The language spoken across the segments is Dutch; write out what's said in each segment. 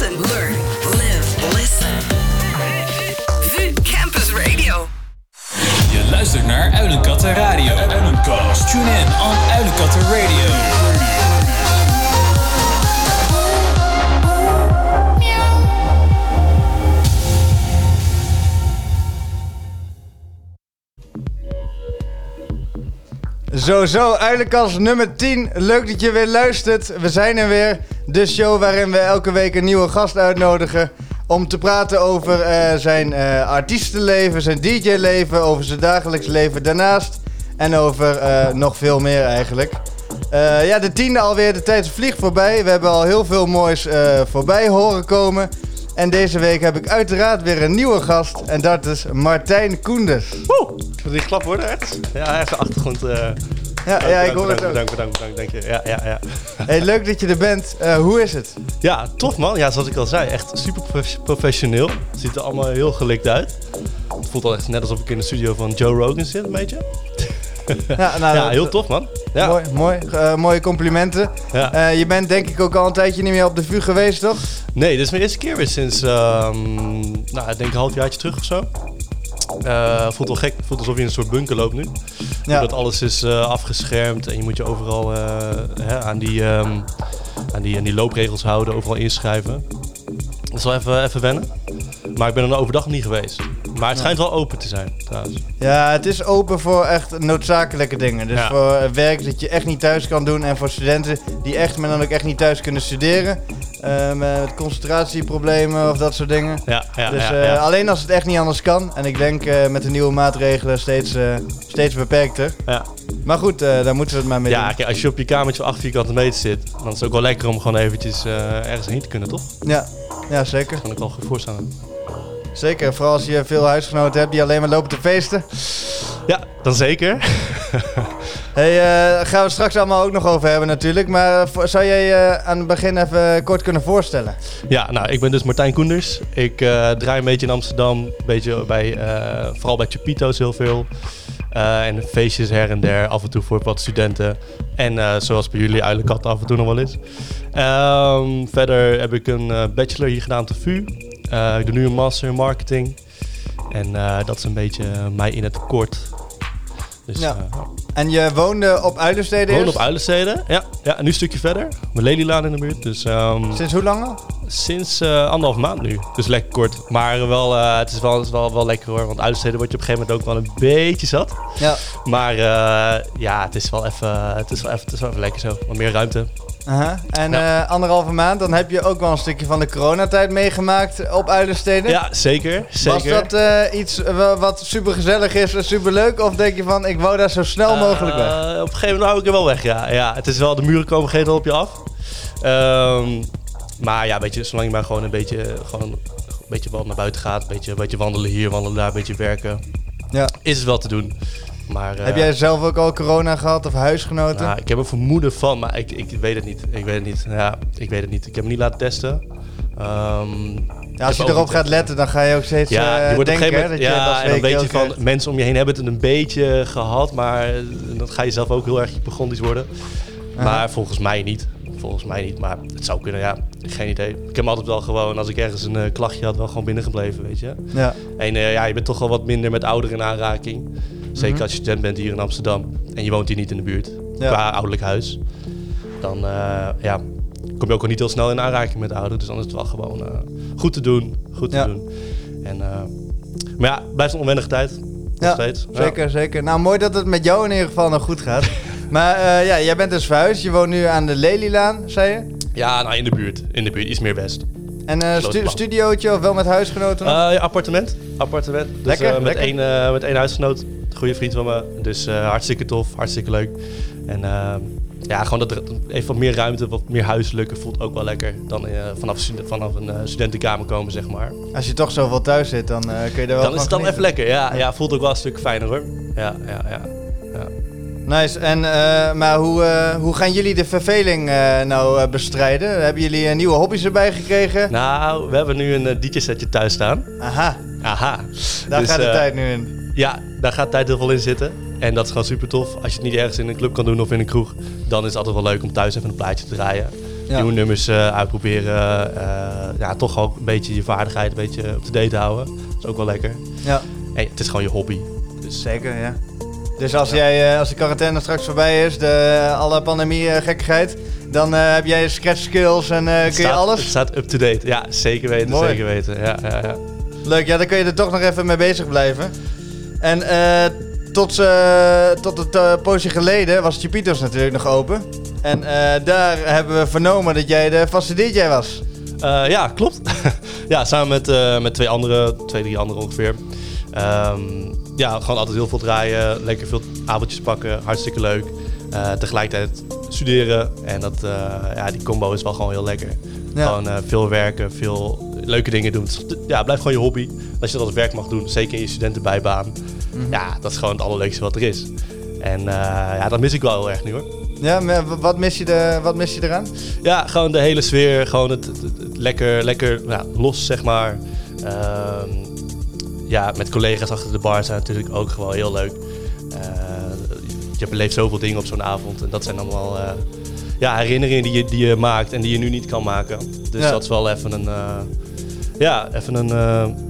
Listen, learn, live, listen. VU Campus Radio. Je luistert naar Uilenkatten Radio. Uilenkast. Tune in on Uilenkatten Radio. Zo, zo, Uilenkast nummer 10. Leuk dat je weer luistert. We zijn er weer. De show waarin we elke week een nieuwe gast uitnodigen. Om te praten over eh, zijn eh, artiestenleven, zijn DJ-leven, over zijn dagelijks leven daarnaast. En over eh, nog veel meer eigenlijk. Eh, ja, de tiende alweer. De tijd vliegt voorbij. We hebben al heel veel moois eh, voorbij horen komen. En deze week heb ik uiteraard weer een nieuwe gast. En dat is Martijn Koenders. Woe! Die klap worden echt? Ja, hij heeft de achtergrond. Eh Ja, ja, ik hoor het ook. Bedankt, bedankt, bedankt, dank je. Ja, ja, ja. Hey, leuk dat je er bent. Eh, hoe is het? ja, tof man. Ja, zoals ik al zei, echt super prof- professioneel. Het ziet er allemaal heel gelikt uit. Het voelt al echt net alsof ik in de studio van Joe Rogan zit, een beetje. Ja, nou, ja, heel tof man. Ja, Mooi, mooi. Eh, mooie complimenten. ja. Eh, je bent denk ik ook al een tijdje niet meer op de VU geweest, toch? Nee, dit is mijn eerste keer weer sinds, ehm, nou, ik denk een halfjaartje terug of zo. Eh, voelt wel gek. Voelt alsof je in een soort bunker loopt nu. Ja. Dat alles is eh, afgeschermd en je moet je overal eh, hè, aan, die, ehm, aan, die, aan die loopregels houden, overal inschrijven. Dat is wel even, even wennen. Maar ik ben er overdag niet geweest. Maar het schijnt wel open te zijn, trouwens. Ja, het is open voor echt noodzakelijke dingen. Dus Ja. voor werk dat je echt niet thuis kan doen. En voor studenten die echt, maar dan ook echt niet thuis kunnen studeren. Eh, met concentratieproblemen of dat soort dingen. Ja, ja, dus ja, eh, ja. alleen als het echt niet anders kan. En ik denk eh, met de nieuwe maatregelen steeds, steeds beperkter. ja. Maar goed, daar moeten we het maar mee Ja, doen. als je op je kamertje van 8 vierkante meter zit, dan is het ook wel lekker om gewoon eventjes ergens heen te kunnen, toch? Ja, ja zeker. Dat kan ik wel goed voorstellen. Zeker, vooral als je veel huisgenoten hebt die alleen maar lopen te feesten. Ja, dan zeker. Hey, daar gaan we het straks allemaal ook nog over hebben natuurlijk. Maar eh, zou jij eh, aan het begin even kort kunnen voorstellen? Ja, nou, ik ben dus Martijn Koenders. Ik draai een beetje in Amsterdam, een beetje bij, vooral bij Chapito's heel veel. En feestjes her en der, af en toe voor wat studenten. En zoals bij jullie eigenlijk altijd af en toe nog wel eens. Ehm, verder heb ik een bachelor hier gedaan de VU. Ik doe nu een master in marketing. En dat is een beetje mij in het kort. Dus Ja. En je woonde op Uilenstede ik woon eerst? op Uilensteden. Ja, ja, en nu een stukje verder. Mijn Lelylaan in de buurt. Dus ehm, Sinds hoe lang al? Sinds eh anderhalf maand nu. Dus lekker kort. Maar wel, eh, het is wel, het is wel, wel lekker hoor. Want Uilensteden word je op een gegeven moment ook wel een beetje zat. Ja. Maar eh, ja, het is wel even, het is wel even, het is wel even lekker zo. Wat meer ruimte. En Ja. eh, anderhalve maand, dan heb je ook wel een stukje van de coronatijd meegemaakt op Uilenstede. Ja, zeker. zeker. Was dat eh, iets eh, wat super gezellig is en super leuk? Of denk je van, ik wou daar zo snel mogelijk weg? Op een gegeven moment hou ik er wel weg, ja. ja. Het is wel, de muren komen geen op je af. Ehm, maar ja, weet je, zolang je maar gewoon een beetje, gewoon een beetje wel naar buiten gaat. Een beetje, een beetje wandelen hier, wandelen daar, een beetje werken. Ja. Is het wel te doen. Maar, Heb eh, jij zelf ook al corona gehad of huisgenoten? Nou, ik heb een vermoeden van, maar ik, ik weet het niet. Ik weet het niet. Ja, ik weet het niet. Ik heb hem niet laten testen. Ehm, ja, als je erop gaat letten, dan ga je ook steeds Ja, eh, je wordt op een denken hè, moment, dat je ja, dat en dan weet je krijgt. van mensen om je heen hebben het een beetje gehad, maar eh, dan ga je zelf ook heel erg hypochondrisch worden. Maar volgens mij niet. Volgens mij niet, maar het zou kunnen, ja. Geen idee. Ik heb altijd wel gewoon, als ik ergens een eh, klachtje had, wel gewoon binnengebleven, weet je. Ja. En eh, ja, je bent toch wel wat minder met ouderen in aanraking. Zeker Mhm. als je student bent hier in Amsterdam en je woont hier niet in de buurt, Ja. qua ouderlijk huis. Dan eh, ja, kom je ook al niet heel snel in aanraking met ouderen. Dus dan is het wel gewoon eh, goed te doen. Goed te Ja. doen. En, eh, maar ja, blijft een onwennige tijd. Nog Ja, steeds. Ja. Zeker, zeker. Nou, mooi dat het met jou in ieder geval nog goed gaat. maar ja, jij bent dus verhuisd. Je woont nu aan de Lelylaan, zei je? Ja, nou in de buurt. In de buurt, iets meer west. En een stu Slotenplan. studiootje of wel met huisgenoten? Eh, ja, appartement. Appartement. Dus, Lekker, eh, met, lekker. Één, eh, met één huisgenoot. Goede vriend van me. Dus eh, hartstikke tof. Hartstikke leuk. En eh, ja, gewoon dat er even wat meer ruimte, wat meer huiselijke voelt ook wel lekker. Dan eh, vanaf, vanaf een eh, studentenkamer komen, zeg maar. Als je toch zoveel thuis zit, dan eh, kun je er wel Dan van is het dan even lekker. Ja, ja, voelt ook wel een stuk fijner hoor. Ja, ja, ja. Nice. En, eh, maar hoe, eh, hoe gaan jullie de verveling eh, nou bestrijden? Hebben jullie nieuwe hobby's erbij gekregen? Nou, we hebben nu een DJ-setje thuis staan. Aha, Aha. daar Dus, gaat de tijd nu in. Ja, daar gaat tijd heel veel in zitten. En dat is gewoon super tof. Als je het niet ergens in een club kan doen of in een kroeg, dan is het altijd wel leuk om thuis even een plaatje te draaien. Ja. Nieuwe nummers uitproberen. ja, toch ook een beetje je vaardigheid een beetje up-to-date houden. Dat is ook wel lekker. Ja, En het is gewoon je hobby. Dus zeker, ja. Dus als, jij, eh, als de quarantaine straks voorbij is, de, alle pandemie-gekkigheid, dan eh, heb jij scratch skills en eh, kun je staat- Het alles? staat up-to-date. Ja, zeker weten. Mooi. Zeker weten. Ja, ja, ja. Leuk, ja, dan kun je er toch nog even mee bezig blijven. En eh, tot, eh, tot het eh, poosje geleden was Chupitos natuurlijk nog open. En eh, daar hebben we vernomen dat jij de vaste DJ was. Eh, ja, klopt. ja, samen met, eh, met twee andere, twee, drie anderen ongeveer. Ehm, ja, gewoon altijd heel veel draaien, lekker veel avondjes pakken, hartstikke leuk. Eh, tegelijkertijd studeren en dat, eh, ja, die combo is wel gewoon heel lekker. Ja. Gewoon eh, veel werken, veel leuke dingen doen. Ja, blijf gewoon je hobby. Als je dat als werk mag doen, zeker in je studentenbijbaan. Mhm. Ja, dat is gewoon het allerleukste wat er is. En ja, dat mis ik wel heel erg nu hoor. Ja, maar wat mis je, de, wat mis je eraan? Ja, gewoon de hele sfeer. Gewoon het, het- het- het lekker, lekker los, zeg maar. Ehm, ja, met collega's achter de bar zijn natuurlijk ook gewoon heel leuk. Eh, je beleeft zoveel dingen op zo'n avond. En dat zijn allemaal eh, ja, herinneringen die je, die je maakt en die je nu niet kan maken. Dus Ja. dat is wel even een, eh, ja, even een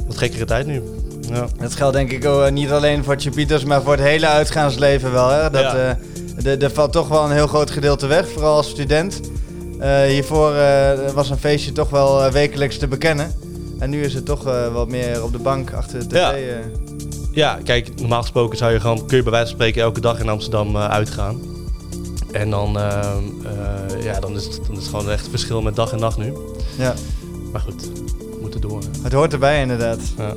wat gekkere tijd nu. Ja. Dat geldt denk ik ook, niet alleen voor Chupitos, maar voor het hele uitgaansleven wel. Hè? Dat, Ja. de- er valt toch wel een heel groot gedeelte weg, vooral als student. Hiervoor was een feestje toch wel wekelijks te bekennen. En nu is het toch eh, wat meer op de bank achter de tv. Ja. eh. Ja, kijk, normaal gesproken zou je gewoon, kun je bij wijze van spreken elke dag in Amsterdam eh, uitgaan. En dan, ehm, eh, ja, dan, is het, dan is het gewoon echt verschil met dag en nacht nu. ja, Maar goed, we moeten door. het hoort erbij inderdaad. Ja.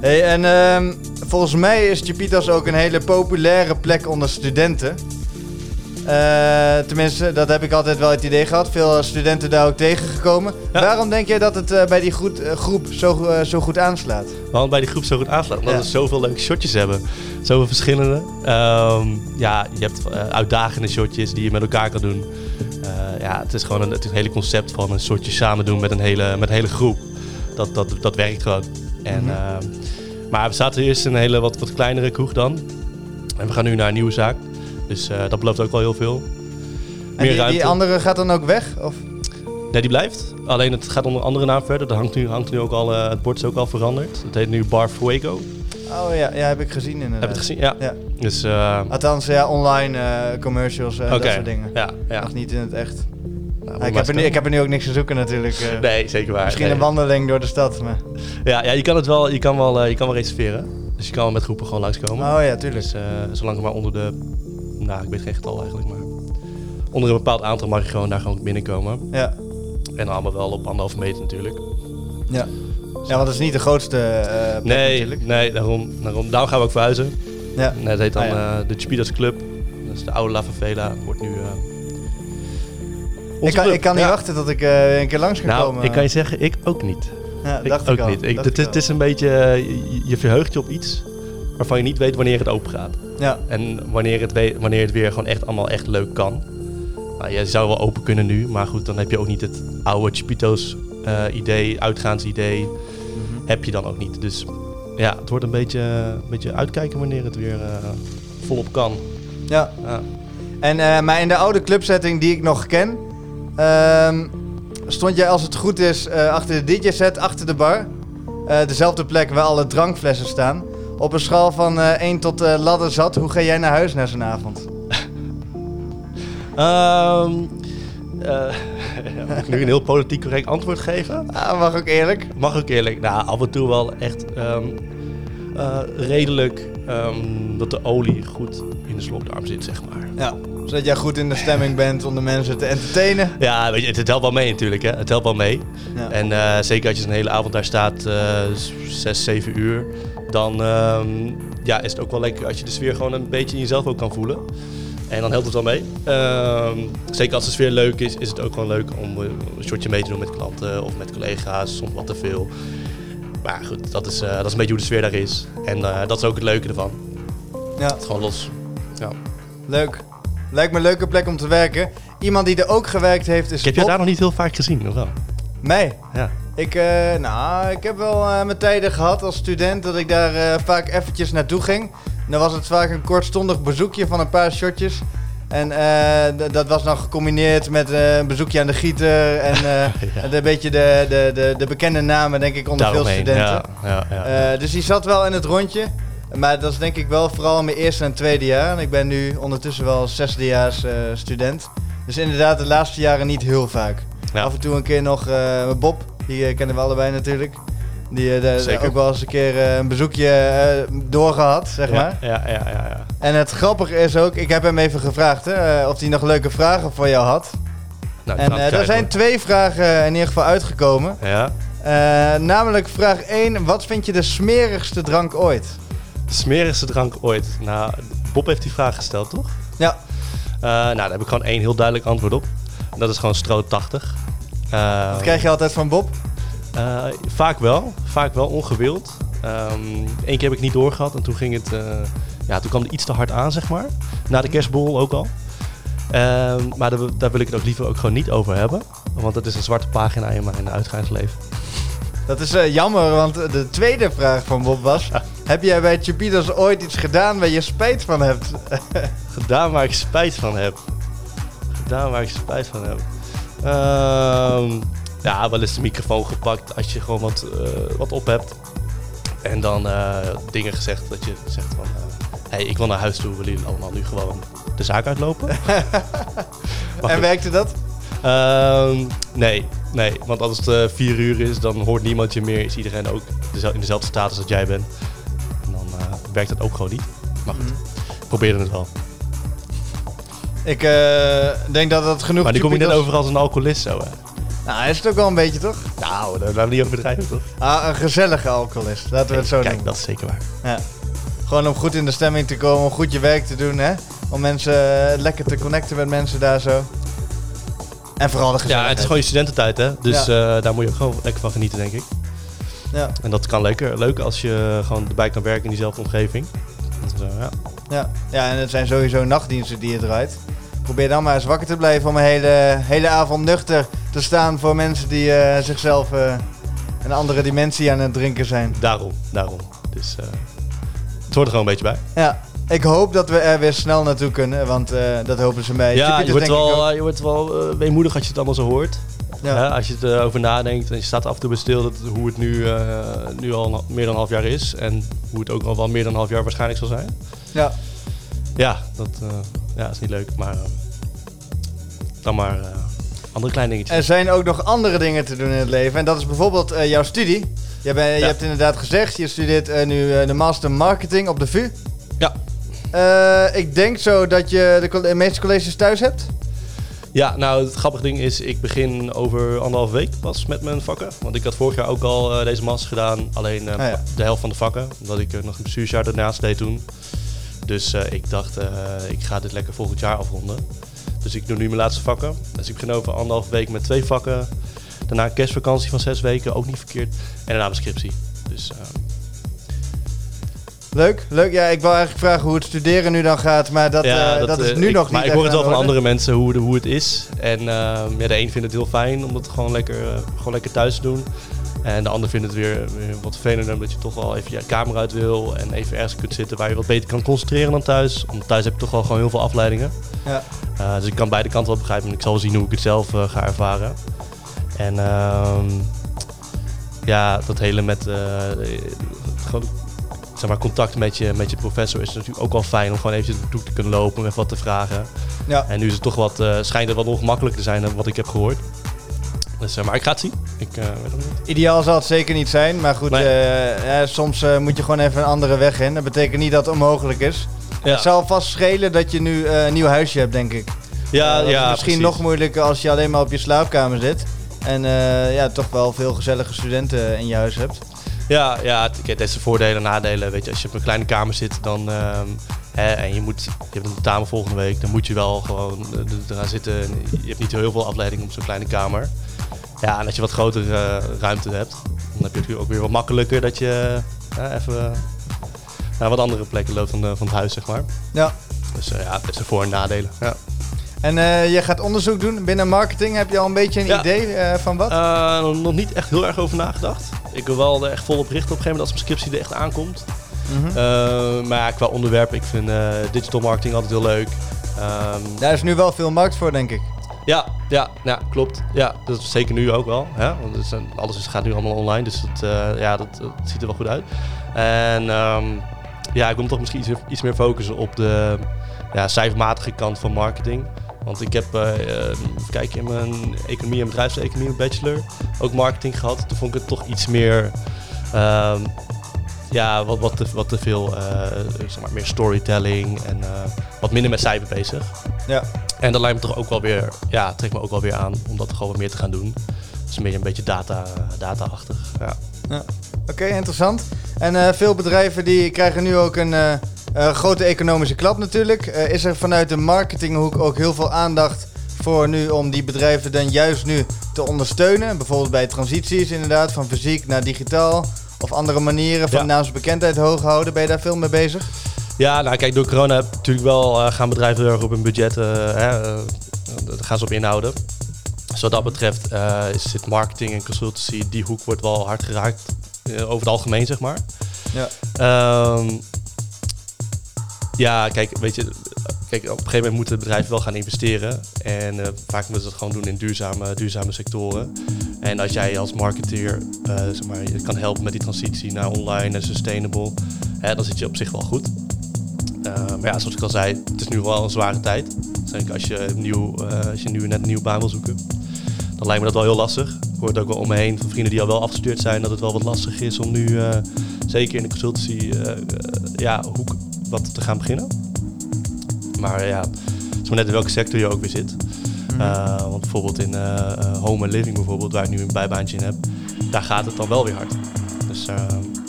Hey, en ehm, volgens mij is Chupitos ook een hele populaire plek onder studenten. Eh, tenminste, dat heb ik altijd wel het idee gehad. Veel studenten daar ook tegengekomen. Ja. Waarom denk jij dat het eh, bij die goed, eh, groep zo, zo goed aanslaat? Waarom bij die groep zo goed aanslaat? Omdat Ja. we zoveel leuke shotjes hebben. Zoveel verschillende. Ehm, ja, je hebt uitdagende shotjes die je met elkaar kan doen. Ja, het is gewoon een, het is een hele concept van een shotje samen doen met een hele, met een hele groep. Dat, dat, dat werkt gewoon. En, Mhm. ehm, maar we zaten eerst in een hele wat, wat kleinere kroeg dan. En we gaan nu naar een nieuwe zaak. Dus eh, dat belooft ook wel heel veel. En die, die andere gaat dan ook weg? Of? Nee, die blijft. Alleen het gaat onder een andere naam verder. Dat hangt nu, hangt nu ook al, eh, het bord is ook al veranderd. Het heet nu Bar Fuego. Oh ja, ja, heb ik gezien inderdaad. Heb je het gezien? Ja. Ja. Dus, eh Althans, ja, online commercials en dat soort dingen. Ja, ja. Nog niet in het echt. Nou, ik, heb er nu, ik heb er nu ook niks te zoeken natuurlijk. Nee, zeker waar. Misschien Nee. een wandeling door de stad. Maar... Ja, ja, je kan het wel, je kan wel, je kan wel reserveren. Dus je kan wel met groepen gewoon langskomen. Oh ja, tuurlijk. Dus zolang er maar onder de, nou ik weet geen getal eigenlijk, maar onder een bepaald aantal mag je gewoon daar gewoon binnenkomen. Ja. En allemaal wel op anderhalve meter natuurlijk. Ja. ja, want het is niet de grootste plek Nee, natuurlijk. nee, daarom, daarom, daarom gaan we ook verhuizen. Ja. En dat heet dan Ah, ja. eh, de Chipidas Club. Dat is de oude La Favela. Wordt nu. eh Ik kan, ik kan niet Ja. wachten tot ik een keer langs kan Nou, komen. ik kan je zeggen, ik ook niet. ja, Ik dacht ook ik al. niet. Ik, dacht het, ik het is een beetje, je, je verheugt je op iets waarvan je niet weet wanneer het open gaat. Ja, En wanneer het, wanneer het weer gewoon echt allemaal echt leuk kan. Nou, je zou wel open kunnen nu, maar goed, dan heb je ook niet het oude Chipito's eh, idee, uitgaansidee, Mhm. heb je dan ook niet. Dus ja, het wordt een beetje, een beetje uitkijken wanneer het weer eh, volop kan. ja. Ja. En, eh, maar in de oude clubsetting die ik nog ken, ehm, stond jij als het goed is achter de DJ-set, achter de bar. Dezelfde plek waar alle drankflessen staan. Op een schaal van eh 1 tot eh ladder zat, hoe ga jij naar huis na zo'n avond? Ehm, eh, moet ik nu een heel politiek correct antwoord geven? Ah, mag ook eerlijk. Mag ook eerlijk. Nou, af en toe wel echt ehm, eh, redelijk ehm, dat de olie goed in de slokdarm zit, zeg maar. Ja, zodat jij goed in de stemming bent om de mensen te entertainen. Ja, weet je, het, het helpt wel mee natuurlijk, hè. Het helpt wel mee. Ja. En eh, zeker als je een hele avond daar staat, eh, zes, zeven uur, dan ehm, ja, is het ook wel lekker als je de sfeer gewoon een beetje in jezelf ook kan voelen. En dan helpt het wel mee. Ehm, zeker als de sfeer leuk is, is het ook gewoon leuk om eh, een shotje mee te doen met klanten of met collega's, soms wat te veel. Maar goed, dat is, eh, dat is een beetje hoe de sfeer daar is. En eh, dat is ook het leuke ervan. ja, Het gewoon los. Ja. leuk. Lijkt me een leuke plek om te werken. Iemand die er ook gewerkt heeft is Ik heb je daar nog niet heel vaak gezien, of wel? Mij. Ja. Ik, eh, nou, ik heb wel eh, mijn tijden gehad als student dat ik daar eh, vaak eventjes naartoe ging. Dan was het vaak een kortstondig bezoekje van een paar shotjes. En dat was dan gecombineerd met een bezoekje aan de gieter. En Ja. een beetje de, de, de, de bekende namen, denk ik, onder veel studenten. Ja, ja, ja. Dus die zat wel in het rondje. Maar dat is denk ik wel vooral mijn eerste en tweede jaar. En ik ben nu ondertussen wel zesdejaars student. Dus inderdaad de laatste jaren niet heel vaak. Af en toe een keer nog Bob, die eh, kennen we allebei natuurlijk. Die Zeker. ook wel eens een keer eh, een bezoekje eh, doorgehad, zeg maar. Ja, ja, ja, ja, ja. En het grappige is ook, ik heb hem even gevraagd hè, of hij nog leuke vragen voor jou had. Nou, En er zijn hoor. twee vragen in ieder geval uitgekomen. Ja. Namelijk vraag 1, wat vind je de smerigste drank ooit? De smerigste drank ooit. Nou, Bob heeft die vraag gesteld, toch? Ja, nou, daar heb ik gewoon één heel duidelijk antwoord op. En dat is gewoon Stro 80. Eh, dat krijg je altijd van Bob. eh, vaak wel. Vaak wel, ongewild. Eén keer heb ik niet doorgehad en toen ging het... eh, ja, toen kwam het iets te hard aan, zeg maar. Na de kerstbol ook al. Ehm, maar daar, daar wil ik het ook liever ook gewoon niet over hebben. Want dat is een zwarte pagina in mijn uitgaansleven. Dat is eh, jammer, want de tweede vraag van Bob was... heb jij bij Chupitos ooit iets gedaan waar je spijt van hebt? Gedaan waar ik spijt van heb. Gedaan waar ik spijt van heb. Ehm, ja, wel eens de microfoon gepakt als je gewoon wat, eh, wat op hebt. En dan eh, dingen gezegd dat je zegt van... eh, hey, ik wil naar huis toe, willen jullie allemaal nu gewoon de zaak uitlopen? En werkte dat? Ehm, nee, nee, want als het vier uur is, dan hoort niemand je meer. Is iedereen ook in dezelfde status als jij bent. En dan werkt dat ook gewoon niet. Maar goed, probeerde het wel. Ik eh, denk dat dat genoeg Maar die kom je net over als een alcoholist zo, hè? Nou, is het ook wel een beetje, toch? Nou, daar laten we niet overdrijven, toch? Ah, een gezellige alcoholist, laten we het zo Kijk, noemen. dat is zeker waar. Ja. Gewoon om goed in de stemming te komen, om goed je werk te doen, hè? Om mensen eh, lekker te connecten met mensen daar zo. En vooral de Ja, gezelligheid. het is gewoon je studententijd, hè? Dus eh, daar moet je ook gewoon lekker van genieten, denk ik. Ja, En dat kan lekker, leuk als je gewoon erbij kan werken in diezelfde omgeving. Dus, eh, ja. ja. ja, en het zijn sowieso nachtdiensten die je draait. Probeer dan maar eens wakker te blijven om een hele, hele avond nuchter te staan voor mensen die eh, zichzelf eh, een andere dimensie aan het drinken zijn. Daarom, daarom. Dus eh, het hoort er gewoon een beetje bij. Ja, ik hoop dat we er weer snel naartoe kunnen, want dat hopen ze mij. Ja, je wordt wel, je wordt wel weemoedig als je het allemaal zo hoort. Ja. Als je het eh, over nadenkt en je staat af en toe bij stil dat, hoe het nu, nu al meer dan een half jaar is. En hoe het ook al wel meer dan een half jaar waarschijnlijk zal zijn. Ja. Ja, dat ja, is niet leuk. Maar eh, dan maar eh, andere kleine dingetjes. Er zijn ook nog andere dingen te doen in het leven. En dat is bijvoorbeeld eh, jouw studie. Je, hebt inderdaad gezegd, je studeert eh, nu de Master Marketing op de VU. Ja. Ik denk zo dat je de, meeste colleges thuis hebt. Ja, nou het grappige ding is, ik begin over anderhalf week pas met mijn vakken. Want ik had vorig jaar ook al deze master gedaan, alleen Ah, ja. de helft van de vakken. Omdat ik nog een bestuursjaar daarnaast deed toen. Dus eh, ik dacht, eh, ik ga dit lekker volgend jaar afronden. Dus ik doe nu mijn laatste vakken. Dus ik begin over anderhalf week met twee vakken. Daarna een kerstvakantie van zes weken, ook niet verkeerd. En daarna mijn scriptie. Dus eh, Leuk, leuk. Ja, ik wou eigenlijk vragen hoe het studeren nu dan gaat, maar dat, dat, is nu ik- nog niet Maar ik hoor het wel van orde. andere mensen hoe, de- hoe het is. En ehm, ja, de een vindt het heel fijn om het gewoon lekker, gewoon lekker thuis te doen. En de ander vindt het weer, weer wat vervelender omdat je toch wel even je kamer uit wil. En even ergens kunt zitten waar je wat beter kan concentreren dan thuis. Want thuis heb je toch wel gewoon heel veel afleidingen. Ja. Eh, dus ik kan beide kanten wel begrijpen. En ik zal wel zien hoe ik het zelf eh, ga ervaren. En ehm, ja, dat hele met eh, gewoon, zeg maar, contact met je, met je professor is natuurlijk ook wel fijn om gewoon eventjes naartoe te kunnen lopen om even wat te vragen. Ja. En nu is het toch wat, schijnt het wat ongemakkelijker te zijn dan wat ik heb gehoord. Dus, eh, maar ik ga het zien. Ik eh, weet het niet. Ideaal zal het zeker niet zijn, maar goed, Nee. eh, soms moet je gewoon even een andere weg in. Dat betekent niet dat het onmogelijk is. Ja, Het zal vast schelen dat je nu een nieuw huisje hebt, denk ik. ja, ja is misschien precies. nog moeilijker als je alleen maar op je slaapkamer zit. En ja, toch wel veel gezellige studenten in je huis hebt. Ja, ja het, heeft zijn voordelen en nadelen. Weet je, als je op een kleine kamer zit dan, ehm, hè, en je, moet, je hebt een tentamen volgende week, dan moet je wel gewoon eraan zitten. En Je hebt niet heel veel afleiding op zo'n kleine kamer. Ja, en als je wat grotere eh, ruimte hebt, dan heb je het natuurlijk ook weer wat makkelijker dat je eh, even naar wat andere plekken loopt van, van het huis, zeg maar. Ja. Dus eh, ja, het heeft zijn voor- en nadelen. Ja. En eh, je gaat onderzoek doen binnen marketing. Heb je al een beetje een Ja. idee eh, van wat? Eh, nog- niet echt heel erg over nagedacht. Ik wil wel er echt volop richten op een gegeven moment als mijn scriptie er echt aankomt. Mhm. Eh, maar ja, qua onderwerp, ik vind eh, digital marketing altijd heel leuk. Ehm, Daar is nu wel veel markt voor, denk ik. Ja, ja, ja, klopt. Ja, dat is zeker nu ook wel. Hè? Want alles gaat nu allemaal online, dus dat, eh, ja, dat, dat ziet er wel goed uit. En ehm, ja, ik wil toch misschien iets, meer focussen op de ja, cijfermatige kant van marketing. Want ik heb, even kijken, in mijn economie en bedrijfseconomie, bachelor, ook marketing gehad. Toen vond ik het toch iets meer, ehm, ja, wat, wat, te, wat veel, eh, zeg maar, meer storytelling en wat minder met cijfer bezig. Ja. En dat lijkt me toch ook wel weer, ja, trekt me ook wel weer aan om dat gewoon wat meer te gaan doen. Dus meer een beetje data, data-achtig. Ja. Ja. Oké, interessant. En eh, veel bedrijven die krijgen nu ook een eh, eh, grote economische klap natuurlijk. Eh, is er vanuit de marketinghoek ook heel veel aandacht voor nu om die bedrijven dan juist nu te ondersteunen? Bijvoorbeeld bij transities inderdaad, van fysiek naar digitaal. Of andere manieren van Ja. naamsbekendheid hoog houden. Ben je daar veel mee bezig? Ja, nou kijk, door corona heb- natuurlijk wel eh, gaan bedrijven heel erg op hun budget, eh, hè, eh, daar gaan ze op inhouden. Dus wat dat betreft het marketing en consultancy, die hoek wordt wel hard geraakt over het algemeen, zeg maar. Ja. Ehm, ja, kijk, weet je, kijk, op een gegeven moment moeten bedrijven wel gaan investeren. En vaak moeten ze dat gewoon doen in duurzame, duurzame sectoren. En als jij als marketeer zeg maar, je kan helpen met die transitie naar online en sustainable, hè, dan zit je op zich wel goed. Maar ja, zoals ik al zei, het is nu wel een zware tijd. Zeker als je, nieuw, eh, als je nu net een nieuwe baan wil zoeken. Dan lijkt me dat wel heel lastig. Ik hoor het ook wel om me heen van vrienden die al wel afgestudeerd zijn, dat het wel wat lastig is om nu, eh, zeker in de consultancy, eh, ja, hoek wat te gaan beginnen. Maar ja, het is maar net in welke sector je ook weer zit. Eh, want bijvoorbeeld in home and living bijvoorbeeld, waar ik nu een bijbaantje in heb, daar gaat het dan wel weer hard. Dus eh,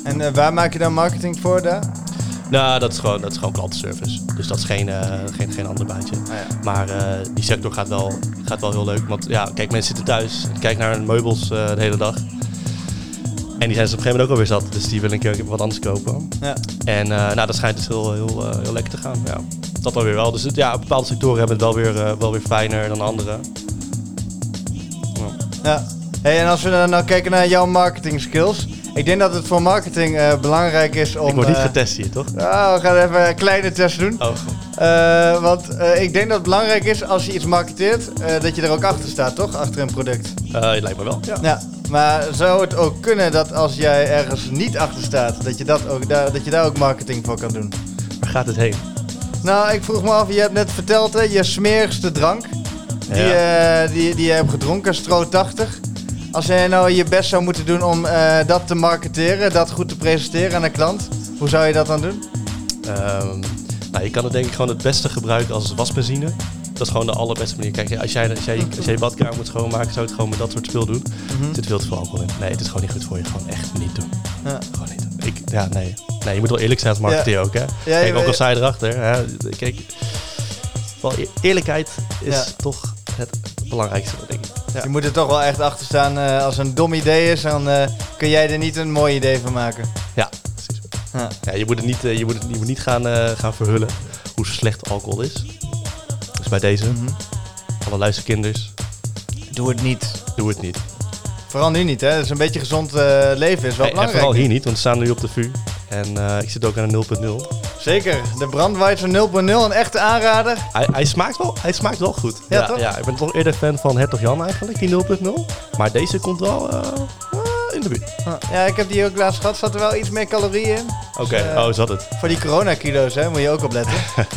En waar maak je dan marketing voor daar? Nou, dat is gewoon, dat is gewoon klantenservice. Dus dat is geen, eh, geen, geen ander baantje. Ah, ja. Maar eh, die sector gaat wel, gaat wel heel leuk. Want ja, kijk, mensen zitten thuis. Kijken naar hun meubels eh, de hele dag. En die zijn ze op een gegeven moment ook alweer zat. Dus die willen een keer wat anders kopen. Ja. En nou, dat schijnt dus heel, heel, heel lekker te gaan. Ja, dat alweer wel. Dus ja, bepaalde sectoren hebben het wel weer, wel weer fijner dan andere. Ja. Ja. Hey, en als we dan nou kijken naar jouw marketing skills. Ik denk dat het voor marketing eh, belangrijk is om... Ik word niet eh, getest hier, toch? nou, we gaan even een kleine test doen. Oh, Eh, want eh, ik denk dat het belangrijk is als je iets marketeert, eh, dat je er ook achter staat, toch? Achter een product. uh, lijkt me wel. Ja. Ja. Maar zou het ook kunnen dat als jij ergens niet achter staat, dat je, dat ook daar, dat je daar ook marketing voor kan doen? Waar gaat het heen? Nou, ik vroeg me af, je hebt net verteld, hè, je smerigste drank, die, Ja. eh, die, die je hebt gedronken, Stro 80. Als jij nou je best zou moeten doen om eh, dat te marketeren, dat goed te presenteren aan een klant, hoe zou je dat dan doen? Ehm, nou, je kan het denk ik gewoon het beste gebruiken als wasbenzine. Dat is gewoon de allerbeste manier. Kijk, als jij, als jij, als jij je badkamer moet schoonmaken, zou je het gewoon met dat soort spul doen. Er zit veel te veel alcohol in. Nee, het is gewoon niet goed voor je. Gewoon echt niet doen. Ja. Gewoon niet doen. Ik, ja, nee. nee, je moet wel eerlijk zijn als marketeer ook, hè. Kijk, ook al sta je erachter. Hè. Kijk, wel e- eerlijkheid is Ja. toch het belangrijkste, denk ik. Ja. Je moet er toch wel echt achter staan. eh, als een dom idee is, dan eh, kun jij er niet een mooi idee van maken. Ja, precies. Ja. Ja, je moet het niet, eh, je moet het, je moet niet gaan, eh, gaan verhullen hoe slecht alcohol is. Dus bij deze, Mhm. alle luisterkinders, Doe het niet. doe het niet. Vooral nu niet, hè? Dus een beetje gezond eh, leven is wel en, en belangrijk. vooral hier niet, want we staan nu op de VU. En eh, ik zit ook aan een 0.0. Zeker. De Brandweiser 0.0, een echte aanrader. Hij, hij, smaakt wel, hij smaakt wel goed. Ja, toch? Ja, ik ben toch eerder fan van Hertog Jan eigenlijk, die 0.0. Maar deze komt wel eh, eh, in de buurt. Ja, ik heb die ook laatst gehad. Zat er wel iets meer calorieën in. Oké, Dus, eh, oh, dat het? Voor die coronakilo's, hè, moet je ook opletten.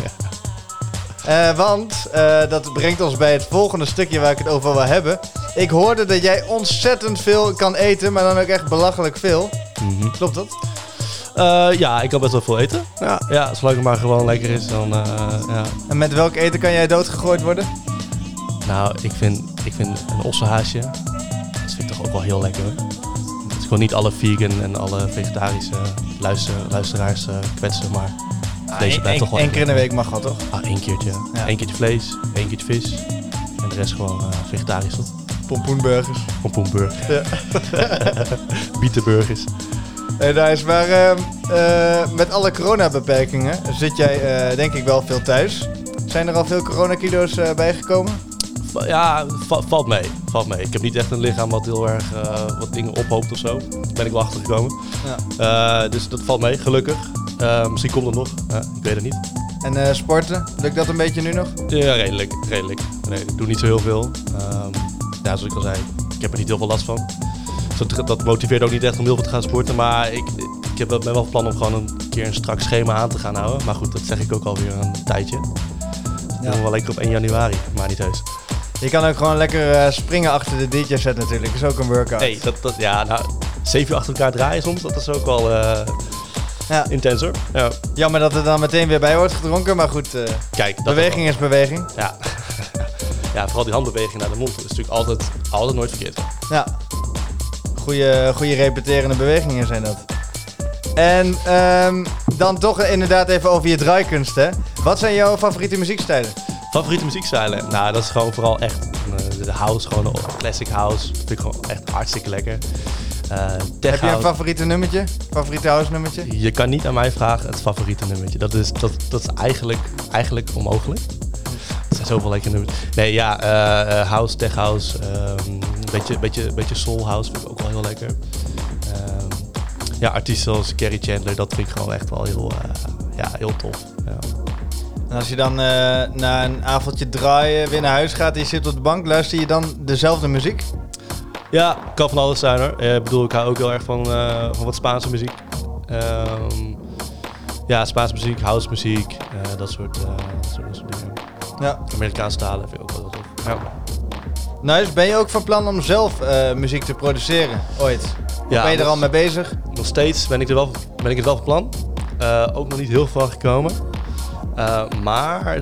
Eh, want dat brengt ons bij het volgende stukje waar ik het over wil hebben. Ik hoorde dat jij ontzettend veel kan eten, maar dan ook echt belachelijk veel. Mhm. Klopt dat? Eh, ja, ik kan best wel veel eten. Ja, ja zolang het maar gewoon lekker is, dan eh, ja. En met welk eten kan jij doodgegooid worden? Nou, ik vind, ik vind een ossenhaasje, dat vind ik toch ook wel heel lekker. Dus ik wil niet alle vegan en alle vegetarische luister, luisteraars eh, kwetsen, maar vlees blijft toch wel Eén keer in de week mag dat, toch? Ah, één keertje. Ja. Eén keertje vlees, één keertje vis. En de rest gewoon vegetarisch, toch? Pompoenburgers. Pompoenburger. Bietenburgers. Hey, daar is maar ehm, eh, met alle coronabeperkingen zit jij eh, denk ik wel veel thuis. Zijn er al veel coronakilo's eh bijgekomen? Va- Ja, va- valt mee. Valt mee. Ik heb niet echt een lichaam wat heel erg wat dingen ophoopt of zo. Daar ben ik wel achter gekomen. Ja. Dus dat valt mee, gelukkig. Misschien komt het nog. ik weet het niet. En sporten, lukt dat een beetje nu nog? Ja, redelijk, redelijk. Nee, ik doe niet zo heel veel. Ehm, ja, zoals ik al zei, ik heb er niet heel veel last van. Dat, dat motiveert ook niet echt om heel veel te gaan sporten. Maar ik, ik heb, ben wel van plan om gewoon een keer een strak schema aan te gaan houden. Maar goed, dat zeg ik ook alweer een tijdje. Dat doen we wel lekker op 1 januari, maar niet heus. Je kan ook gewoon lekker eh, springen achter de DJ-set natuurlijk. is ook een workout. Nee, dat, dat, ja, nou, zeven uur achter elkaar draaien soms, dat is ook wel eh Ja. intens hoor. Ja. Jammer dat er dan meteen weer bij wordt gedronken, maar goed, eh, Kijk, dat beweging is beweging. Ja. ja, vooral die handbeweging naar de mond is natuurlijk altijd, altijd nooit verkeerd. Ja. Goeie, goede repeterende bewegingen zijn dat. En ehm, dan toch inderdaad even over je draaikunst, hè. Wat zijn jouw favoriete muziekstijlen? Favoriete muziekstijlen? Nou, dat is gewoon vooral echt eh, de house, gewoon de classic house. Dat vind ik gewoon echt hartstikke lekker. Eh Heb je een favoriete nummertje? Favoriete house nummertje? Je kan niet aan mij vragen het favoriete nummertje. Dat is, dat, dat is eigenlijk, eigenlijk onmogelijk. Er zijn zoveel lekkere nummers. Nee, ja, eh, house, tech house. ehm, Een beetje, beetje, beetje soul house vind ik ook wel heel lekker. Ehm, ja, artiesten zoals Carrie Chandler, dat vind ik gewoon echt wel heel, eh, ja, heel tof. Ja. En als je dan eh, na een avondje draaien weer naar huis gaat en je zit op de bank, luister je dan dezelfde muziek? Ja, kan van alles zijn hoor. Eh, Ik bedoel, ik hou ook heel erg van, van wat Spaanse muziek. Ehm, ja, Spaanse muziek, house muziek, dat, soort, dat, soort, dat soort dingen. Ja. Amerikaanse talen vind ik ook wel heel tof. Ja. Nice. Ben je ook van plan om zelf eh, muziek te produceren, ooit? Of Ja, ben je er al mee bezig? Nog steeds ben ik, er wel, ben ik het wel van plan. Eh, ook nog niet heel veel van gekomen. Eh, maar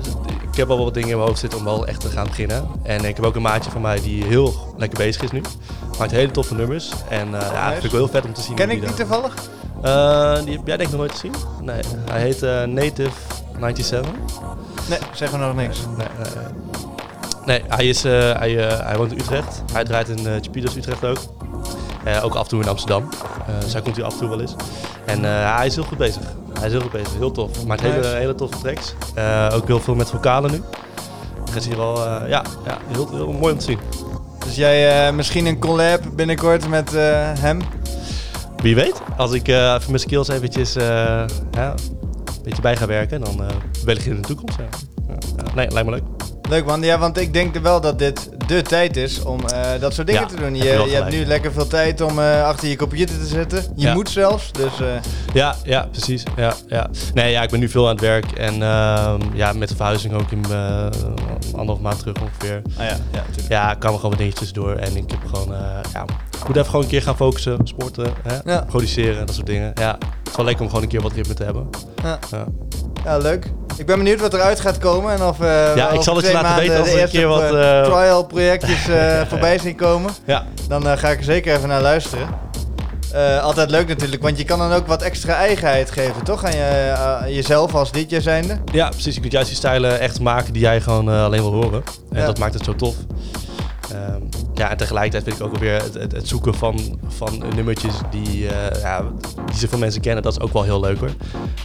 ik heb al wel wat dingen in mijn hoofd zitten om wel echt te gaan beginnen. En ik heb ook een maatje van mij die heel lekker bezig is nu. Maakt hele toffe nummers. En eh, ja, vind ik wel heel vet om te zien. Ken ik die toevallig? Die heb jij denk ik nog nooit gezien? Nee, hij heet Native 97. Nee, zeg me nog niks. Nee, nee, nee. hij, is, eh, hij, eh, hij woont in Utrecht. Hij draait in uh, Utrecht ook. Ook af en toe in Amsterdam. Eh, dus hij komt hier af en toe wel eens. En hij is heel goed bezig. Hij is heel goed bezig. Heel tof. Maakt hele, hele toffe tracks. Ook heel veel met vocalen nu. Dat is hier wel ja, ja, heel, heel mooi om te zien. Dus jij misschien een collab binnenkort met hem? Wie weet, als ik even mijn skills eventjes ja, een beetje bij ga werken, dan wellicht in de toekomst. Ja, nee, lijkt me leuk. Leuk man, ja, want ik denk wel dat dit de tijd is om eh, dat soort dingen Ja, te doen. Je, je hebt nu lekker veel tijd om eh, achter je computer te zitten. Je Ja. moet zelfs, dus eh, Ja, ja, precies. Ja, ja. Nee, ja, ik ben nu veel aan het werk en ehm, ja, met de verhuizing ook in anderhalf maand terug ongeveer. ah ja, ja. Ja, kwamen gewoon wat dingetjes door en ik heb gewoon, ja, ik moet even gewoon een keer gaan focussen, sporten, hè? Produceren, dat soort dingen. Ja, het is wel lekker om gewoon een keer wat ritme te hebben. Ja. Ja. Leuk. Ik ben benieuwd wat eruit gaat komen en of eh Ja, ik zal het je laten weten als er een keer wat, eh, eh, trial projectjes voorbij zien komen. ja. Dan ga ik er zeker even naar luisteren. Altijd leuk natuurlijk, want je kan dan ook wat extra eigenheid geven, toch? Aan je, aan jezelf als DJ zijnde. Ja, precies. Je kunt juist die stijlen echt maken die jij gewoon alleen wil horen. En Ja. dat maakt het zo tof. Ehm, ja, en tegelijkertijd vind ik ook alweer het, het, het zoeken van, van nummertjes die, eh, ja, die zoveel mensen kennen, dat is ook wel heel leuk hoor.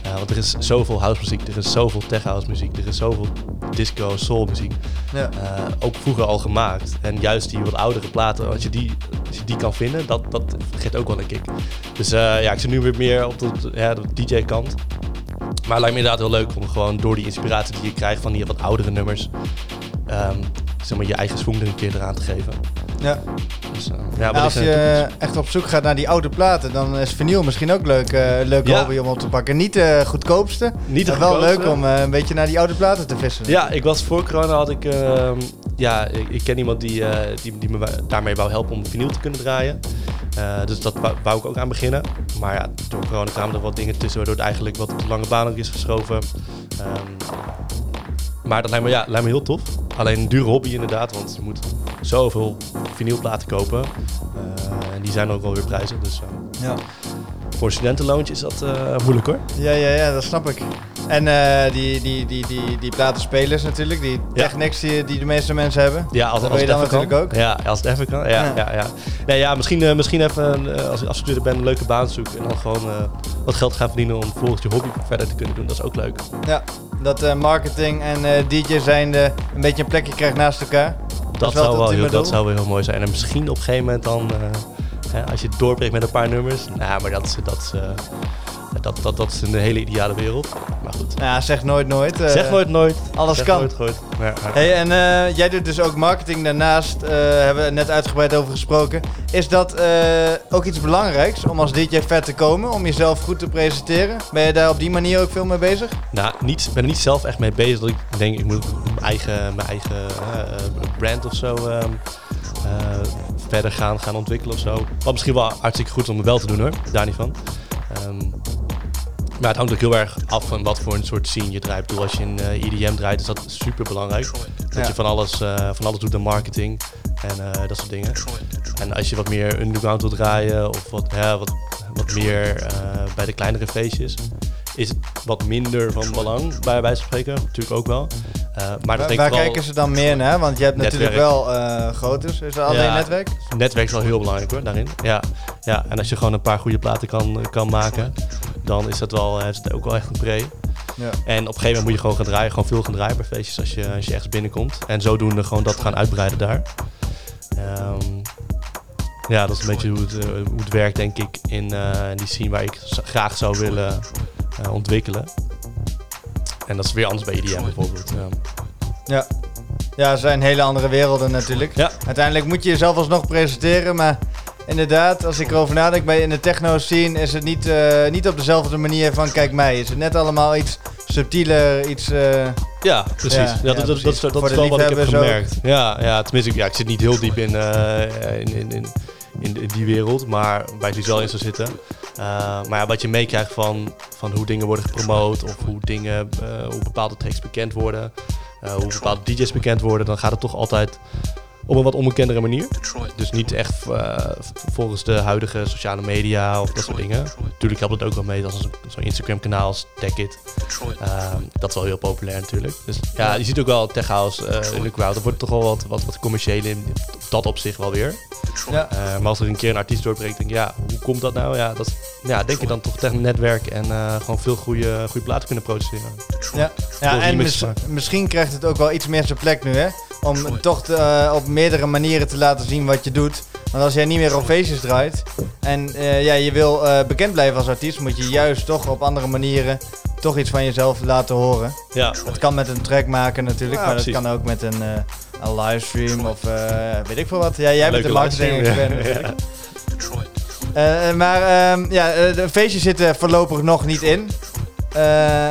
Eh, want er is zoveel house muziek, er is zoveel tech house muziek, er is zoveel disco, soul muziek. Ja. Eh, ook vroeger al gemaakt. En juist die wat oudere platen, als je die, als je die kan vinden, dat, dat geeft ook wel een kick. Dus ja, ik zit nu weer meer op de, ja, de DJ-kant. Maar het lijkt me inderdaad heel leuk om gewoon door die inspiratie die je krijgt van die wat oudere nummers, ehm, zeg maar je eigen swing er een keer eraan te geven. Ja. Dus, eh, ja, Nou, als je echt op zoek gaat naar die oude platen, dan is vinyl misschien ook leuk, eh leuk Ja. hobby om op te pakken. Niet de goedkoopste, Niet de maar wel leuk om eh, een beetje naar die oude platen te vissen. Ja, ik was voor corona had ik, ehm, ja, ik, ik ken iemand die, eh, die, die me daarmee wou helpen om vinyl te kunnen draaien. Eh, dus dat wou, wou ik ook aan beginnen. Maar ja, door corona kwamen er wat dingen tussen, waardoor het eigenlijk wat op de lange baan ook is verschoven. Ehm, maar dat lijkt me, ja, lijkt me heel tof. Alleen een dure hobby inderdaad, want je moet zoveel vinylplaten kopen. Eh, en die zijn ook wel weer prijzig, dus eh, Ja. voor studentenloontje is dat eh, moeilijk hoor. Ja, ja, ja, dat snap ik. En die, die, die, die, die platenspelers natuurlijk, die Ja. Technics die, die de meeste mensen hebben. Ja, als, Dat als wil je het even kan. natuurlijk ook. Ja, als het even kan. Ja, Ja. ja. Ja, Nee, ja misschien, misschien even, als je afgestudeerd bent, een leuke baan zoeken. En dan gewoon wat geld gaan verdienen om volgens je hobby verder te kunnen doen. Dat is ook leuk. Ja, dat eh, marketing en eh, DJ zijnde een beetje een plekje krijgt naast elkaar. Dat, zou, wel heel, dat zou wel heel mooi zijn. En misschien op een gegeven moment dan, eh, hè, als je het doorbreekt met een paar nummers. Nou, maar dat is, dat dat, dat, dat is een hele ideale wereld. Maar goed. Nou ja, zeg nooit nooit. eh, zeg nooit nooit. alles Zeg kan. nooit nooit. Maar- Hey, en eh, jij doet dus ook marketing daarnaast, eh, hebben we net uitgebreid over gesproken. Is dat ook iets belangrijks om als DJ vet te komen, om jezelf goed te presenteren? Ben je daar op die manier ook veel mee bezig? Nou, niet, ik ben er niet zelf echt mee bezig dat ik denk ik moet mijn eigen, mijn eigen brand of zo ehm, eh, verder gaan, gaan ontwikkelen of zo. Wat misschien wel hartstikke goed om het wel te doen hoor, daar niet van. Ehm, maar het hangt ook heel erg af van wat voor een soort scene je draait. Ik als je in eh, EDM draait is dat super belangrijk. Dat je van alles, eh, van alles doet aan marketing en eh, dat soort dingen. En als je wat meer underground wil draaien of wat, ja, wat, wat meer bij de kleinere feestjes, is het wat minder van belang, bij wijze van spreken. Natuurlijk ook wel. Eh, maar dat Waar, kijken ze dan meer naar? Want je hebt natuurlijk wel eh groters. Is dat alleen netwerk? netwerk is wel heel belangrijk hoor, daarin. Ja, ja. en als je gewoon een paar goede platen kan, kan maken, dan is dat wel, heeft het ook wel echt een pre. Ja. En op een gegeven moment moet je gewoon gaan draaien, gewoon veel gaan draaien bij feestjes als je, als je ergens binnenkomt. En zodoende gewoon dat gaan uitbreiden daar. Ehm, ja, dat is een beetje hoe het, eh, hoe het werkt, denk ik, in, eh, in die scene waar ik graag zou willen eh, ontwikkelen. En dat is weer anders bij EDM bijvoorbeeld. Ja. Ja. Ja, het zijn hele andere werelden natuurlijk. Ja. Uiteindelijk moet je jezelf alsnog presenteren, maar inderdaad, als ik erover nadenk, bij in de techno scene is het niet, eh, niet op dezelfde manier van kijk mij. Is het net allemaal iets subtieler, iets... eh, Ja, precies. Ja, Ja, ja, dat, dat, dat, dat, Voor is de wel wat ik heb ook. gemerkt. Ja, ja, tenminste, ik- ja, ik zit niet heel diep in, eh, in, in, in, in, in die wereld, maar bij die wel in zou zitten. Eh, maar ja, wat je meekrijgt van, van hoe dingen worden gepromoot of hoe dingen, eh, hoe bepaalde tracks bekend worden, eh, hoe bepaalde DJ's bekend worden, dan gaat het toch altijd op een wat onbekendere manier. Dus niet echt eh, volgens de huidige sociale media of dat soort dingen. Natuurlijk helpt het ook wel mee als een- zo'n Instagram kanaal als TechIt. Ehm, dat is wel heel populair natuurlijk. Dus ja, je ziet ook wel tech house eh, in de crowd. Dat wordt toch wel wat, wat, wat commerciële in op dat opzicht wel weer. ja. Eh, maar als er een keer een artiest doorbreekt, denk ik, ja, hoe komt dat nou? Ja, dat ja denk je dan toch tegen een netwerk en eh, gewoon veel goede, goede platen kunnen produceren. Ja, ja en mis- misschien krijgt het ook wel iets meer zijn plek nu, hè? Om toch eh, op meerdere manieren te laten zien wat je doet. Want als jij niet meer op feestjes draait en eh, ja, je wil eh, bekend blijven als artiest, moet je juist toch op andere manieren toch iets van jezelf laten horen. Ja, Dat kan met een track maken natuurlijk, Ja, maar dat kan ook met een, een livestream of weet ik veel wat. Ja, jij bent de Leuke marketing livestream, expert ja. natuurlijk. Eh, eh, maar ehm, ja, de feestjes zitten voorlopig nog niet in. Eh,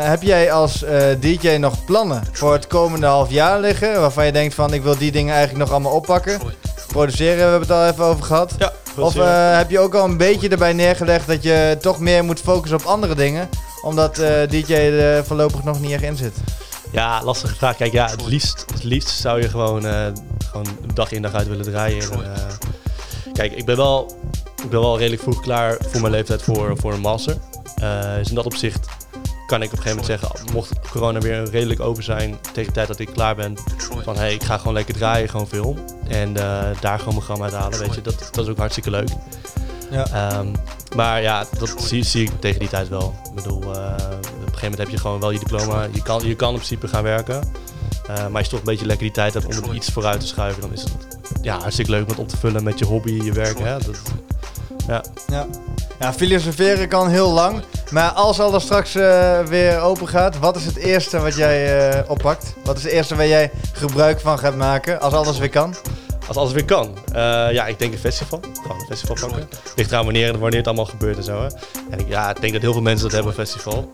heb jij als eh, DJ nog plannen voor het komende half jaar liggen? Waarvan je denkt van ik wil die dingen eigenlijk nog allemaal oppakken. Produceren, we hebben het al even over gehad. Ja, Of eh, heb je ook al een beetje erbij neergelegd dat je toch meer moet focussen op andere dingen? Omdat eh, DJ er voorlopig nog niet echt in zit. Ja, lastige vraag. Kijk, ja, het liefst, het liefst zou je gewoon, eh, gewoon dag in dag uit willen draaien. En, eh, kijk, ik ben, wel, ik ben wel redelijk vroeg klaar voor mijn leeftijd voor, voor een master. Eh, dus in dat opzicht kan ik op een gegeven moment zeggen, mocht corona weer redelijk over zijn, tegen de tijd dat ik klaar ben, van hey, ik ga gewoon lekker draaien, gewoon veel. En eh, daar gewoon mijn gram uit halen, weet je. Dat, dat is ook hartstikke leuk. Ja. Ehm, maar ja, dat zie, zie ik tegen die tijd wel. Ik bedoel, eh, op een gegeven moment heb je gewoon wel je diploma. Je kan, je kan in principe gaan werken. Eh, maar als je toch een beetje lekker die tijd hebt om het iets vooruit te schuiven, dan is het ja, hartstikke leuk om het op te vullen met je hobby, je werk. Hè? Dat, ja. Ja. ja, filosoferen kan heel lang. Maar als alles straks eh, weer open gaat, wat is het eerste wat jij eh, oppakt? Wat is het eerste waar jij gebruik van gaat maken als alles weer kan? Als alles weer kan. Eh, ja, ik denk een festival. Gewoon een festival pakken. Ligt eraan wanneer, wanneer het allemaal gebeurt en zo. Hè. En ik, ja, ik denk dat heel veel mensen dat hebben, een festival.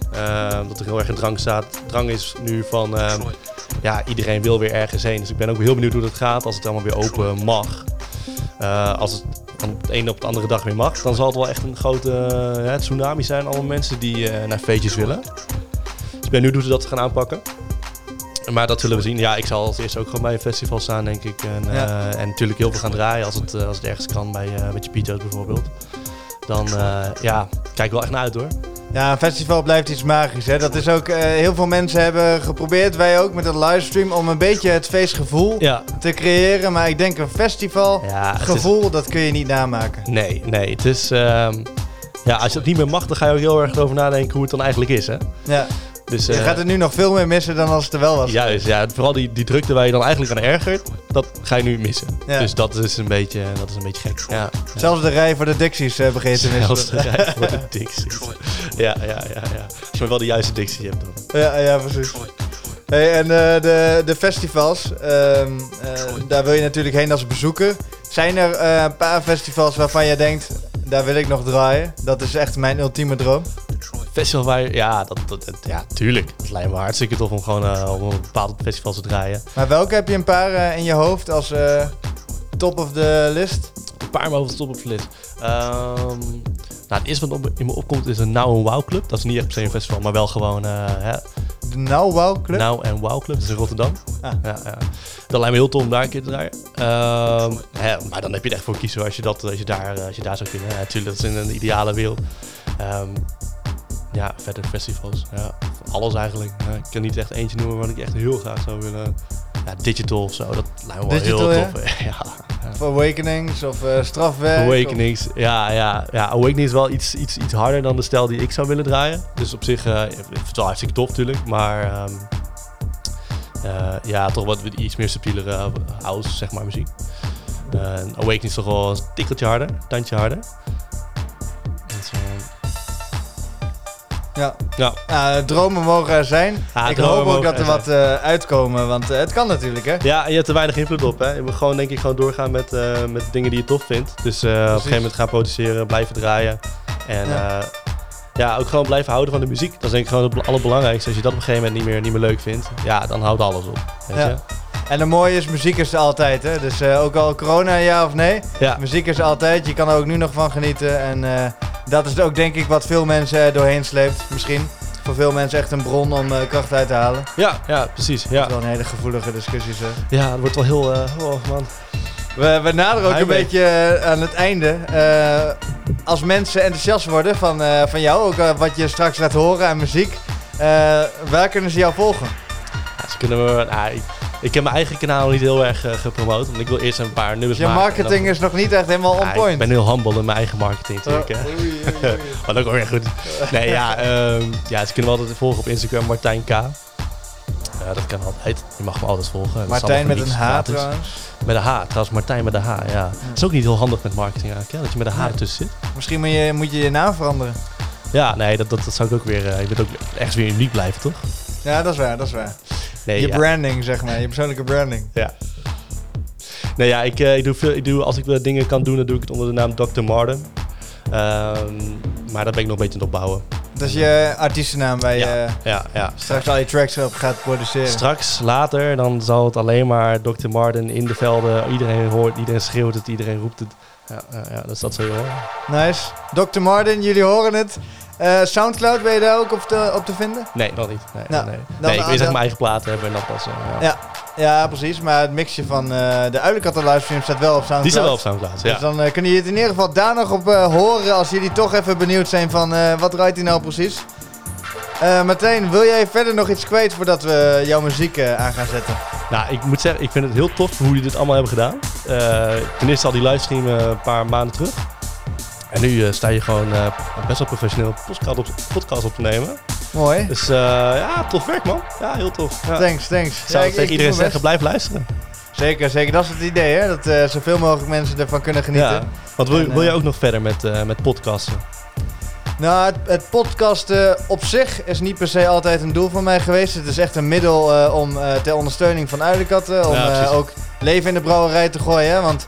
Dat er heel erg een drang staat. Drang is nu van, ehm, ja, iedereen wil weer ergens heen. Dus ik ben ook heel benieuwd hoe dat gaat als het allemaal weer open mag. Eh, als het van de ene op de andere dag weer mag, dan zal het wel echt een grote eh, tsunami zijn. Allemaal mensen die eh, naar feestjes willen. Dus ik ben benieuwd hoe ze dat gaan aanpakken. Maar dat zullen we zien. Ja, ik zal als eerste ook gewoon bij een festival staan, denk ik. En, Ja. eh, en natuurlijk heel veel gaan draaien als het, als het ergens kan, bij, met je Pito's bijvoorbeeld. Dan ja, kijk wel echt naar uit hoor. Ja, een festival blijft iets magisch. Hè? Dat is ook, eh, heel veel mensen hebben geprobeerd, wij ook met een livestream, om een beetje het feestgevoel Ja, te creëren. Maar ik denk een festival ja het is- gevoel, dat kun je niet namaken. nee, nee. Het is... ehm, ja, als je het niet meer mag, dan ga je ook heel erg over nadenken hoe het dan eigenlijk is. Hè? Ja. Dus, Je eh, gaat het nu nog veel meer missen dan als het er wel was. Juist, ja. Vooral die, die drukte waar je dan eigenlijk aan ergert, dat ga je nu missen. Ja. Dus dat is een beetje, dat is een beetje gek. Ja. Zelfs de rij voor de Dixies eh begint te missen. Zelfs de rij voor de Dixies. Ja, ja, ja, ja. maar wel de juiste dictie hebt. Dan. Ja, ja, precies. Hey, en eh, de, de festivals, ehm, eh, daar wil je natuurlijk heen als bezoeker. Zijn er een paar festivals waarvan je denkt, daar wil ik nog draaien? Dat is echt mijn ultieme droom. Festival waar je- ja, dat, dat, dat- ja, tuurlijk. Het lijkt me hartstikke tof om gewoon eh, op een bepaald festival te draaien. Maar welke heb je een paar eh, in je hoofd als eh, top of the list? Een paar maar over de top op de list. Ehm, nou, het eerste wat op, in me opkomt is een Now Wow Club. Dat is niet echt per se een festival, maar wel gewoon eh, hè, De Now Wow Club? Now and Wow Club. Dat is in Rotterdam. Ah. Ja, ja. Dat lijkt me heel tof om daar een keer te draaien. Ehm, hè, maar dan heb je er echt voor kiezen als je, dat, als je, daar, eh, als je daar zou kunnen. Ja, natuurlijk, dat is in een ideale wereld. Ehm, ja, verder festivals. Ja, alles eigenlijk. Ja, ik kan niet echt eentje noemen wat ik echt heel graag zou willen. Ja, digital of zo. Dat lijkt me wel Digital, heel ja? tof. Ja. Of Awakenings of eh, Strafwerk? Awakenings, ja, ja, ja. Awakenings is wel iets, iets, iets harder dan de stijl die ik zou willen draaien. Dus op zich, ik vind het wel hartstikke tof natuurlijk, maar ehm, eh, ja, toch wat iets meer subtielere house, zeg maar, muziek. En Awakenings is toch wel een tikkeltje harder, een tandje harder. Ja. ja, Nou, dromen mogen er zijn. Ja, ik hoop ook dat er wat eh, uitkomen, want eh, het kan natuurlijk, hè? Ja, je hebt er weinig invloed op. Hè. Je moet gewoon, denk ik, gewoon doorgaan met, eh, met dingen die je tof vindt. Dus op een gegeven moment gaan produceren, blijven draaien. En Ja. ja. ja, ook gewoon blijven houden van de muziek. Dat is denk ik gewoon het allerbelangrijkste. Als je dat op een gegeven moment niet meer, niet meer leuk vindt, ja, dan houdt alles op. Weet Ja. je? En de mooie is, muziek is er altijd, hè? Dus eh, ook al corona, ja of nee, Ja. muziek is er altijd. Je kan er ook nu nog van genieten. En eh, dat is ook, denk ik, wat veel mensen er doorheen sleept, misschien. Voor veel mensen echt een bron om eh, kracht uit te halen. Ja, ja, precies. Dat Ja, is wel een hele gevoelige discussie, zeg. ja het wordt wel heel... eh, oh man. We, we naderen ook een beetje eh, aan het einde. Eh, als mensen enthousiast worden van, eh, van jou, ook eh, wat je straks laat horen aan muziek, eh, waar kunnen ze jou volgen? Ja, ze kunnen me, nou, ik, ik heb mijn eigen kanaal niet heel erg eh, gepromoot. Want ik wil eerst een paar nummers Je maken. en marketing dan- is nog niet echt helemaal on Ja, point. Ik ben heel humble in mijn eigen marketing natuurlijk. Oh, oei, oei, oei. Wat ook weer goed. Nee, ja, ehm, ja, ze kunnen me altijd volgen op Instagram, Martijn K. Ja, dat kan altijd. Je mag me altijd volgen. Dat Martijn met een H gratis. trouwens. Met een H, trouwens Martijn met een H, ja. Dat is ook niet heel handig met marketing eigenlijk, hè, dat je met een H ertussen zit. Misschien moet je, moet je je naam veranderen. Ja, nee, dat, dat, dat zou ik ook weer... eh, je wilt ook ergens weer uniek blijven, toch? Ja, dat is waar, dat is waar. Nee, je ja. branding, zeg maar. Je persoonlijke branding. Ja. Nee, ja, ik, eh, ik doe veel, ik doe, als ik wel dingen kan doen, dan doe ik het onder de naam Dr. Marden. Ehm, maar dat ben ik nog een beetje aan het opbouwen. Dat is je artiestennaam waar je Ja. eh, Ja, ja. straks al je tracks op gaat produceren. Straks, later, dan zal het alleen maar Dr. Martin in de velden. Iedereen hoort, iedereen schreeuwt het, iedereen roept het. Ja, ja, ja dus dat zul je horen. Nice. Dr. Martin, jullie horen het. Eh, Soundcloud, ben je daar ook op te, op te vinden? Nee, nog niet. Nee, Nou, nee. dan- nee ik wil echt mijn eigen platen hebben en dat pas. eh, ja. Ja. Ja, precies. Maar het mixje van eh, de Uilenkatten livestream staat wel op Soundcloud. Die zijn wel op Soundcloud, ja. Dus dan eh, kunnen jullie het in ieder geval daar nog op horen als jullie toch even benieuwd zijn van wat draait hij nou precies. Martijn, wil jij verder nog iets kwijt voordat we jouw muziek aan gaan zetten? Nou, ik moet zeggen, ik vind het heel tof hoe jullie dit allemaal hebben gedaan. Ten eerste al die livestream een paar maanden terug. En nu eh, sta je gewoon eh, best wel professioneel podcast op, podcast op te nemen. Mooi. Dus eh, ja, tof werk man. Ja, heel tof. Ja. Thanks, thanks. Zou Ja, ik- tegen iedereen zeggen, blijf luisteren. Zeker, zeker. Dat is het idee, hè? Dat zoveel mogelijk mensen ervan kunnen genieten. Ja. Want wil, En, wil je ook nog verder met, met podcasten? Nou, het, het podcasten op zich is niet per se altijd een doel van mij geweest. Het is echt een middel om ter ondersteuning van Uilenkatten. Om Ja, ook leven in de brouwerij te gooien. Hè? Want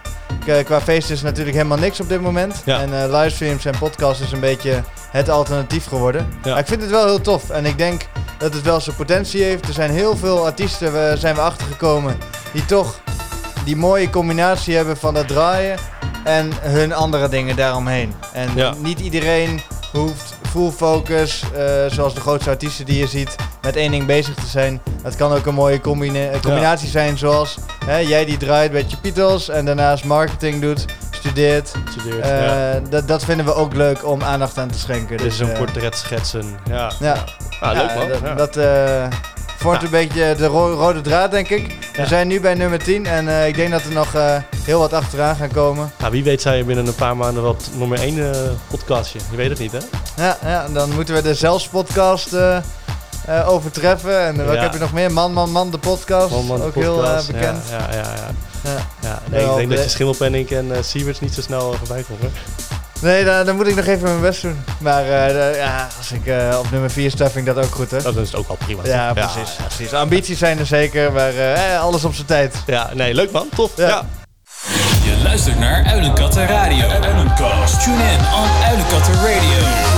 qua feest is natuurlijk helemaal niks op dit moment. Ja. En eh, livestreams en podcasts is een beetje het alternatief geworden. Ja. Maar ik vind het wel heel tof. En ik denk dat het wel zijn potentie heeft. Er zijn heel veel artiesten, we zijn we achtergekomen, die toch die mooie combinatie hebben van het draaien en hun andere dingen daaromheen. En Ja. niet iedereen hoeft full focus, eh, zoals de grootste artiesten die je ziet, met één ding bezig te zijn. Het kan ook een mooie combina- eh, combinatie zijn, zoals hè, jij die draait bij Chapitos en daarnaast marketing doet, studeert. Studeert, Eh, ja. dat, dat vinden we ook leuk om aandacht aan te schenken. Dus een eh, portret schetsen. Ja, ja. Ah, leuk man. dat, Ja. dat eh, vormt Ja. een beetje de ro- rode draad, denk ik. We zijn nu bij nummer 10 en eh, ik denk dat er nog eh, heel wat achteraan gaan komen. Wie weet zijn je binnen een paar maanden wat nummer 1 uh, eh, podcastje. Je weet het niet, hè? Ja, ja dan moeten we de zelfs podcast eh, eh, overtreffen. En wat heb je nog meer? Man, man, man, de podcast. Ook heel bekend. Ja, ja, ja. ja. ja. nee, ik denk dat je Schimmelpenning en uh, niet zo snel voorbij komt. Nee, dan, moet ik nog even mijn best doen. Maar ja, als ik op nummer 4 sta, vind ik dat ook goed, hè? Dat is ook wel prima. Ja, precies, precies. Ambities zijn er zeker, maar alles op zijn tijd. Ja, nee, leuk man. Tof. Ja. Je luistert naar Uilenkatten Radio. Uilenkast. Tune in on Uilenkatten Radio.